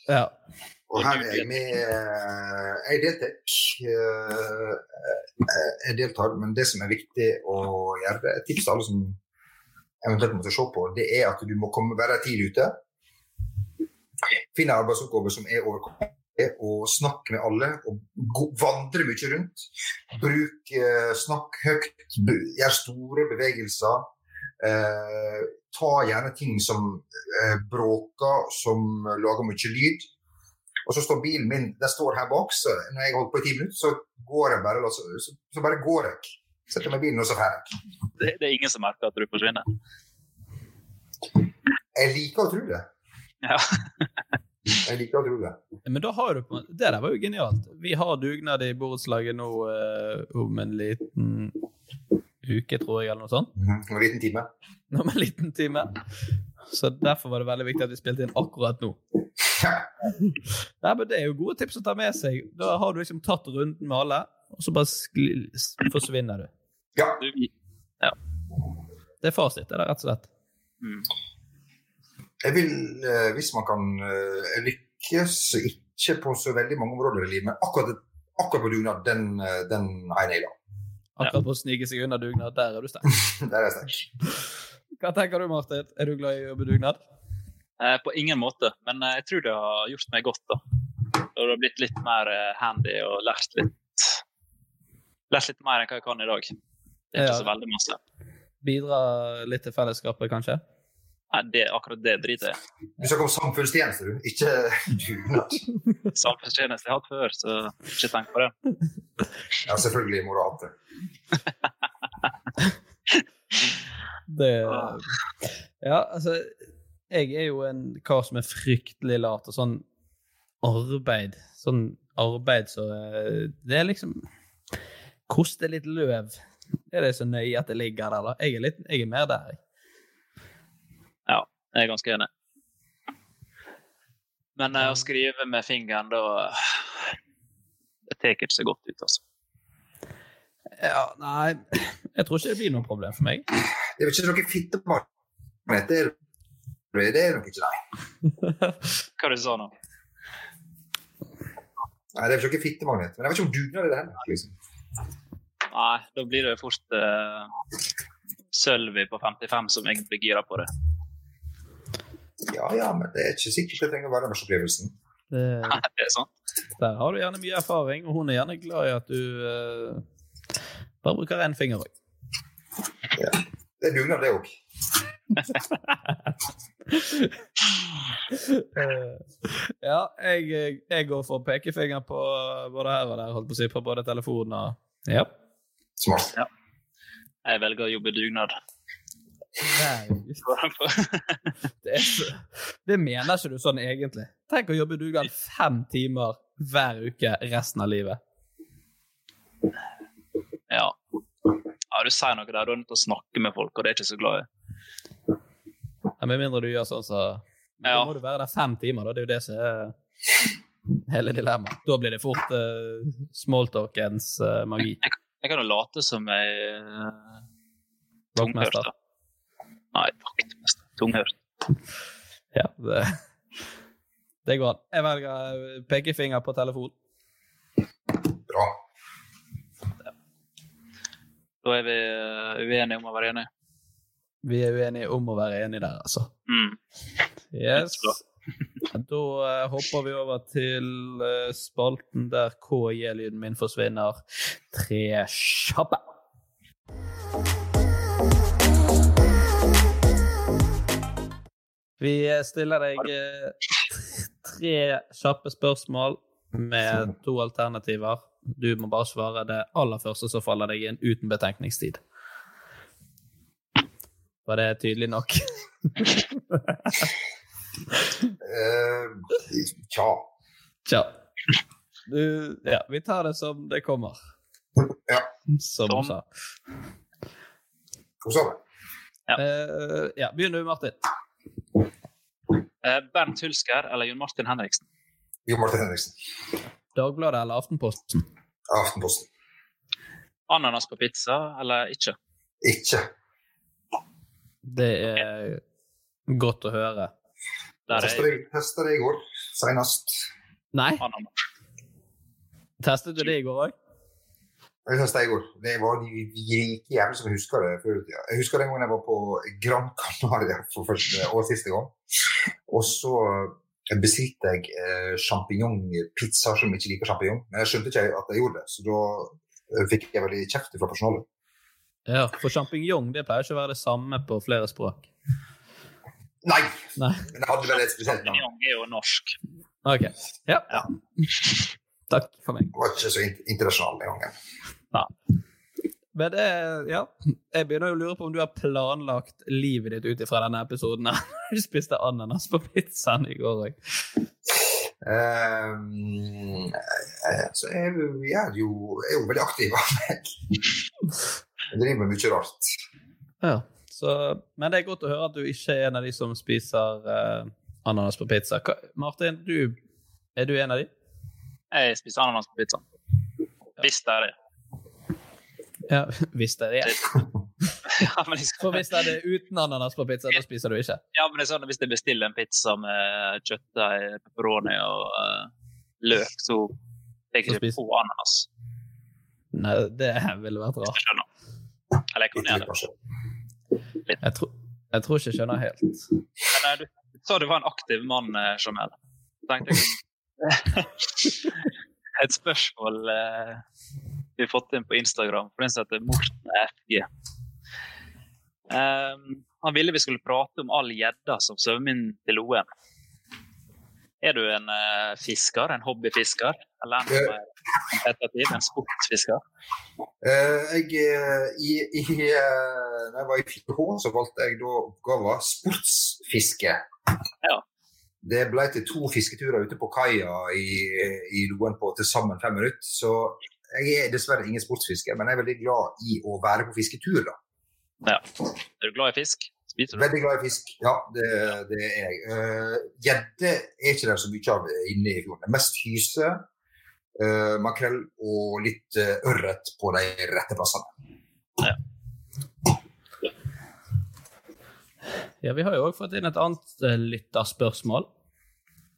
Ja. Og her er jeg med eh, Jeg deltar. eh, Jeg deltar, men det som er viktig å gjøre, et tips til alle som eventuelt måtte se på, det er at du må komme, være tidlig ute. Finne arbeidsoppgaver som er overkommelige, og snakke med alle. og Vandre mye rundt. Bruk eh, Snakk høyt. Gjør store bevegelser. Eh, ta gjerne ting som eh, bråker, som lager mye lyd. Og så står bilen min den står her bak, så når jeg holder på i ti minutter, så går jeg bare, så, så, så bare går jeg. Setter meg i bilen, og så drar jeg. Det, det er ingen som merker at du forsvinner. Jeg liker å tro det. Ja. Jeg liker å tro det. Men da har du på Det der var jo genialt. Vi har dugnad i borettslaget nå uh, om en liten uke, tror jeg, eller noe sånt. Mhm, En liten time. Om en liten time. Så derfor var det veldig viktig at vi spilte inn akkurat nå. Nei, men Det er jo gode tips å ta med seg. Da har du liksom tatt runden med alle, og så bare skli, forsvinner du. Ja. ja. Det er fasit, det er rett og slett. Mm. Jeg vil, eh, hvis man kan eh, lykkes, ikke på så veldig mange områder i livet, men akkurat, akkurat på dugnad, den, eh, den er jeg naila. Akkurat på å snike seg unna dugnad, der er du sterk. *laughs* Der er jeg sterk. Hva tenker du, Martin? Er du glad i å jobbe dugnad? Eh, på ingen måte, men eh, jeg tror det har gjort meg godt. da. Og det har blitt litt mer eh, handy og lært litt lært litt mer enn hva jeg kan i dag. Det er ikke Ja. så veldig masse. Bidra litt til fellesskapet, kanskje? Nei, det, akkurat det driter jeg i. Du snakker om samfunnstjeneste, du, ikke *laughs* dugnad. Samfunnstjeneste jeg har hatt før, så ikke tenk på det. Ja, selvfølgelig hatt *laughs* det. Det Ja, altså Jeg er jo en kar som er fryktelig lat, og sånn arbeid Sånn arbeid så eh, Det er liksom Koste litt løv. Er det så nøye at det ligger der, da? Jeg er, litt, jeg er mer der, jeg. Ja, jeg er ganske enig. Men eh, å skrive med fingeren, da Det tar ikke så godt ut, altså. Ja, nei Jeg tror ikke det blir noe problem for meg. Det er vel ikke noe fittebarometer? Det er, nok ikke det. Hva du sa nå? Nei, det er ikke noe fittemagnet. Men jeg vet ikke om dugnad er det heller. Liksom. Nei, da blir det fort uh, Sølvi på 55 som egentlig blir gira på det. Ja, ja, men det er ikke sikkert det trenger å være den verste opplevelsen. Det, *laughs* det er sant. Der har du gjerne mye erfaring, og hun er gjerne glad i at du uh, bare bruker én finger òg. Ja. Det er dugnad, det òg. *laughs* ja, jeg, jeg, går for pekefinger på både her og der, holdt på å si, på både telefonen og Ja. Smart. Ja. Jeg velger å jobbe dugnad. Nei. *laughs* det, så, det mener ikke du sånn egentlig. Tenk å jobbe dugnad fem timer hver uke resten av livet. Ja. Ja du sier noe der. Du er nødt til å snakke med folk, og det er jeg ikke så glad i. Ja, med mindre du gjør sånn så Da Ja. må du være der fem timer, da. Det er jo det som er hele dilemmaet. Da blir det fort uh, smalltalkens uh, magi. Jeg kan jo late som jeg uh, Vaktmester. Nei, vaktmester. Tunghørt. Ja, det, det går an. Jeg velger pekefinger på telefon. Bra. Da er vi uh, uenige om å være enige. Vi er uenige om å være enige der, altså. Mm. Yes. Da uh, hopper vi over til uh, spalten der KJ-lyden min forsvinner. Tre kjappe. Vi stiller deg uh, tre kjappe spørsmål med to alternativer. Du må bare svare det aller første som faller deg inn, uten betenkningstid. Var det tydelig nok? Eh, tja. Tja. Du, ja, vi tar det som det kommer. Ja. Som du sa. Hva sa du? Ja. Eh, ja, begynn du, Martin. Eh, Bernt Hulsker eller Jon Martin Henriksen? Jon Martin Henriksen. Dagbladet eller Aftenposten? Aftenposten. Ananas på pizza eller ikke? Ikke. Det er godt å høre. Testa det, i går, senest. Nei? ananas. Testet du det i går òg? Jeg testa i går. Det var de de rike jævlene som husker det før i tida. Jeg husker den gangen jeg var på Gran Canaria for første og siste gang. Og så bestilte jeg eh, sjampinjongpizza, som ikke liker sjampinjong. Men jeg skjønte ikke at jeg gjorde det, så da eh, fikk jeg veldig kjeft fra personalet. Ja, for sjampinjong det pleier ikke å være det samme på flere språk. Nei! Nei. Men jeg hadde vel et spesielt navn. Sjampinjong er jo norsk. OK. Ja. Takk for meg. Det var ikke så in- internasjonal den gangen. Men det, ja. Jeg begynner jo å lure på om du har planlagt livet ditt ut ifra denne episoden. *laughs* Du spiste ananas på pizzaen i går òg. Um, eh, så jeg, jeg er jo, jeg er jo veldig aktiv av meg. Jeg driver med mye rart. Ja. Så, men det er godt å høre at du ikke er en av de som spiser uh, ananas på pizza. Hva, Martin, du, er du en av de? Jeg spiser ananas på pizza. Hvis det er det. Ja, *laughs* hvis det er det. *laughs* Ja, men, skal... For hvis det er det uten ananas på pizza, da spiser du ikke? ja, men det er sånn at hvis jeg bestiller en pizza med kjøttdeig, pepperoni og uh, løk, så tar jeg ikke på ananas. Nei, det ville vært rart. Jeg skjønner. Eller jeg kan gjøre det. Jeg, tror- jeg tror ikke jeg skjønner helt. Men eh, du sa du var en aktiv mann, eh, Jamel. Tenkte jeg *laughs* Et spørsmål eh, vi har fått inn på Instagram, for den som heter Morten FG. Um, han ville vi skulle prate om all gjedda som svømmer inn til Loen. Er du en uh, fisker, en hobbyfisker, eller en, uh, en sportsfisker? Uh, jeg, i, i, uh, når jeg var i 4H, så valgte jeg da oppgaven sportsfiske. Ja. Det ble til to fisketurer ute på kaia i, i Loen på til sammen fem minutter. Så jeg er dessverre ingen sportsfisker, men jeg er veldig glad i å være på fisketur. da. Ja. Er du glad i fisk? Spiser du? Veldig glad i fisk, ja. Det, det er jeg. Eh, Gjedde er ikke der så mye av inne i fjorden. Mest hyse, uh, makrell og litt uh, ørret på de rette plassene. Ja, vi har jo òg fått inn et annet lytterspørsmål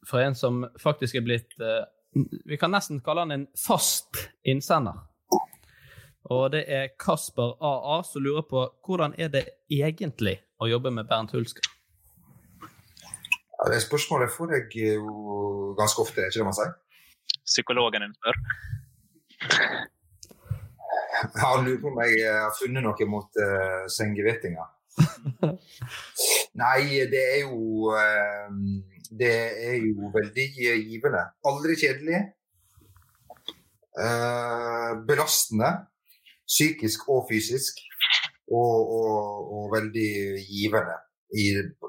fra en som faktisk er blitt uh, Vi kan nesten kalle han en fast innsender. Og det er Kasper AA som lurer på hvordan er det egentlig å jobbe med Bernt Hulsker? Ja, det spørsmålet får jeg jo ganske ofte, er ikke det man sier? Psykologen din spør. Han lurer på om jeg har funnet noe mot uh, sengevettinga. *laughs* Nei, det er jo uh, Det er jo veldig givende. Aldri kjedelig. Eh, belastende. Psykisk og fysisk. Og, og, og veldig givende i,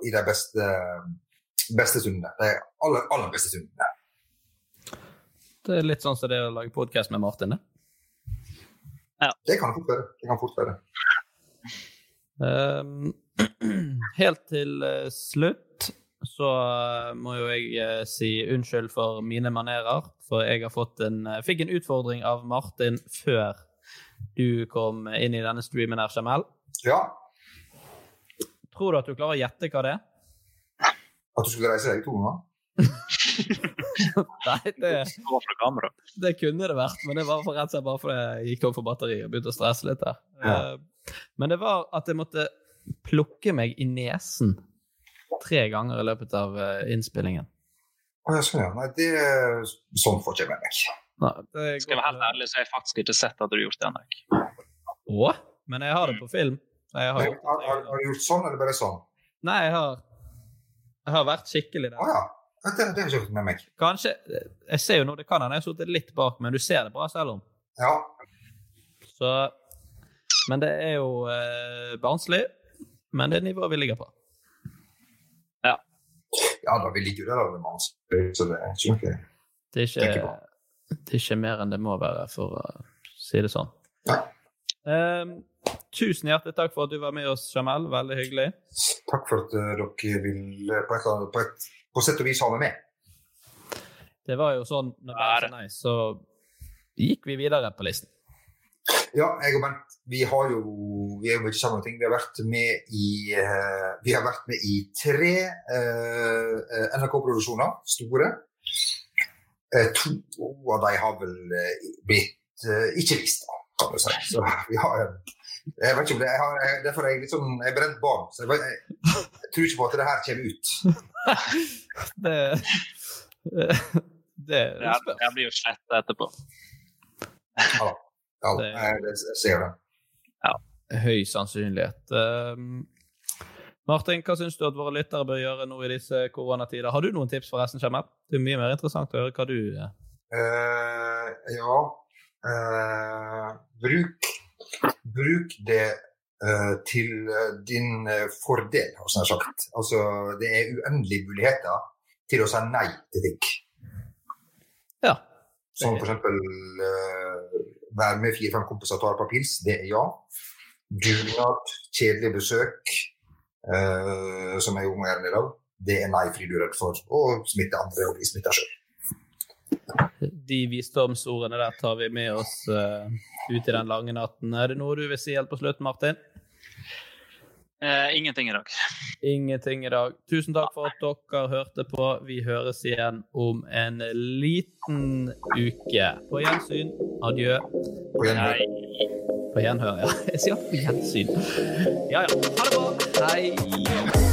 i de beste, beste stundene. De aller, aller beste stundene. Det er litt sånn som det å lage podkast med Martin, det. Ja. Det kan fort være. Det kan fort være. Um, *clears throat* helt til uh, slutt så uh, må jo jeg uh, si unnskyld for mine manerer. For jeg har fått en, fikk en utfordring av Martin før du kom inn i denne streamen her, Jamel. Ja. Tror du at du klarer å gjette hva det er? At du skulle reise deg to ganger? *laughs* Nei, det, det kunne det vært, men det var for rett og slett bare fordi jeg gikk tom for batteri og begynte å stresse litt her. Ja. Men det var at jeg måtte plukke meg i nesen tre ganger i løpet av uh, innspillingen. Å, jeg skjønner. Nei, det Sånn får ikke jeg med meg. Nei, Skal jeg være helt ærlig, så har jeg faktisk ikke sett at du har gjort det ennå. Å? Men jeg har det på film. Jeg har, Har, gjort har, har, du gjort sånn, eller bare sånn? Nei, jeg har, jeg har vært skikkelig der. Å ja. Det, det har jeg ikke fått med meg. Kanskje Jeg ser jo nå, det kan hende jeg har sittet litt bak, men du ser det bra selv om. Ja. Så Men det er jo eh, barnslig. Men det er nivået vi ligger på. Ja. Ja da, vi ligger jo der alle mann, så det er ikke noe Det er ikke, det er ikke mer enn det må være, for å si det sånn. Um, tusen hjertelig takk for at du var med oss, Jamel. Veldig hyggelig. Takk for at uh, dere vil uh, på, et, på, et, på sett og vis ha meg med. Det var jo sånn når det var så nice, så gikk vi videre på listen. Ja, jeg og Bent vi har jo vi er jo mye sammen ting. Vi har vært med i, uh, vi har vært med i tre eh, eh, NRK-produksjoner, store. Uh, to av de har vel eh, blitt ikke vist, da, kan du si. Så vi har en jeg vet ikke om det, jeg har, jeg, Derfor er jeg litt sånn, jeg er brent barn. Så jeg, jeg, jeg tror ikke på at det her kommer ut. *laughs* Det Det, Det det blir jo sletta etterpå. Ja. Ja jeg, ser det. Høy sannsynlighet. Um, Martin, hva syns du at våre lyttere bør gjøre nå i disse koronatider? Har du noen tips forresten, Jamel? Det er mye mer interessant å høre hva du eh, Eh, ja Uh, bruk, bruk det eh, til eh, din eh, fordel, har jeg sagt. Altså, det er uendelige muligheter til å si nei til ting. Ja. Som for eksempel eh, være med fire-fem kompiser og ta et par pils. Det er ja. Dugnad, kjedelig besøk, uh, som jeg jo gjøre i dag, det er nei fordi du er redd for å smitte andre og bli smitta sjøl. De visdomsordene der tar vi med oss uh, ut i den lange natten. Er det noe du vil si helt på slutten, Martin? Eh, ingenting i dag. Ingenting i dag. Tusen takk for at dere hørte på. Vi høres igjen om en liten uke. På gjensyn. Adjø. På gjenhør. På gjenhør, ja. Jeg sier på gjensyn. Ja, ja. Ha det bra. Hei.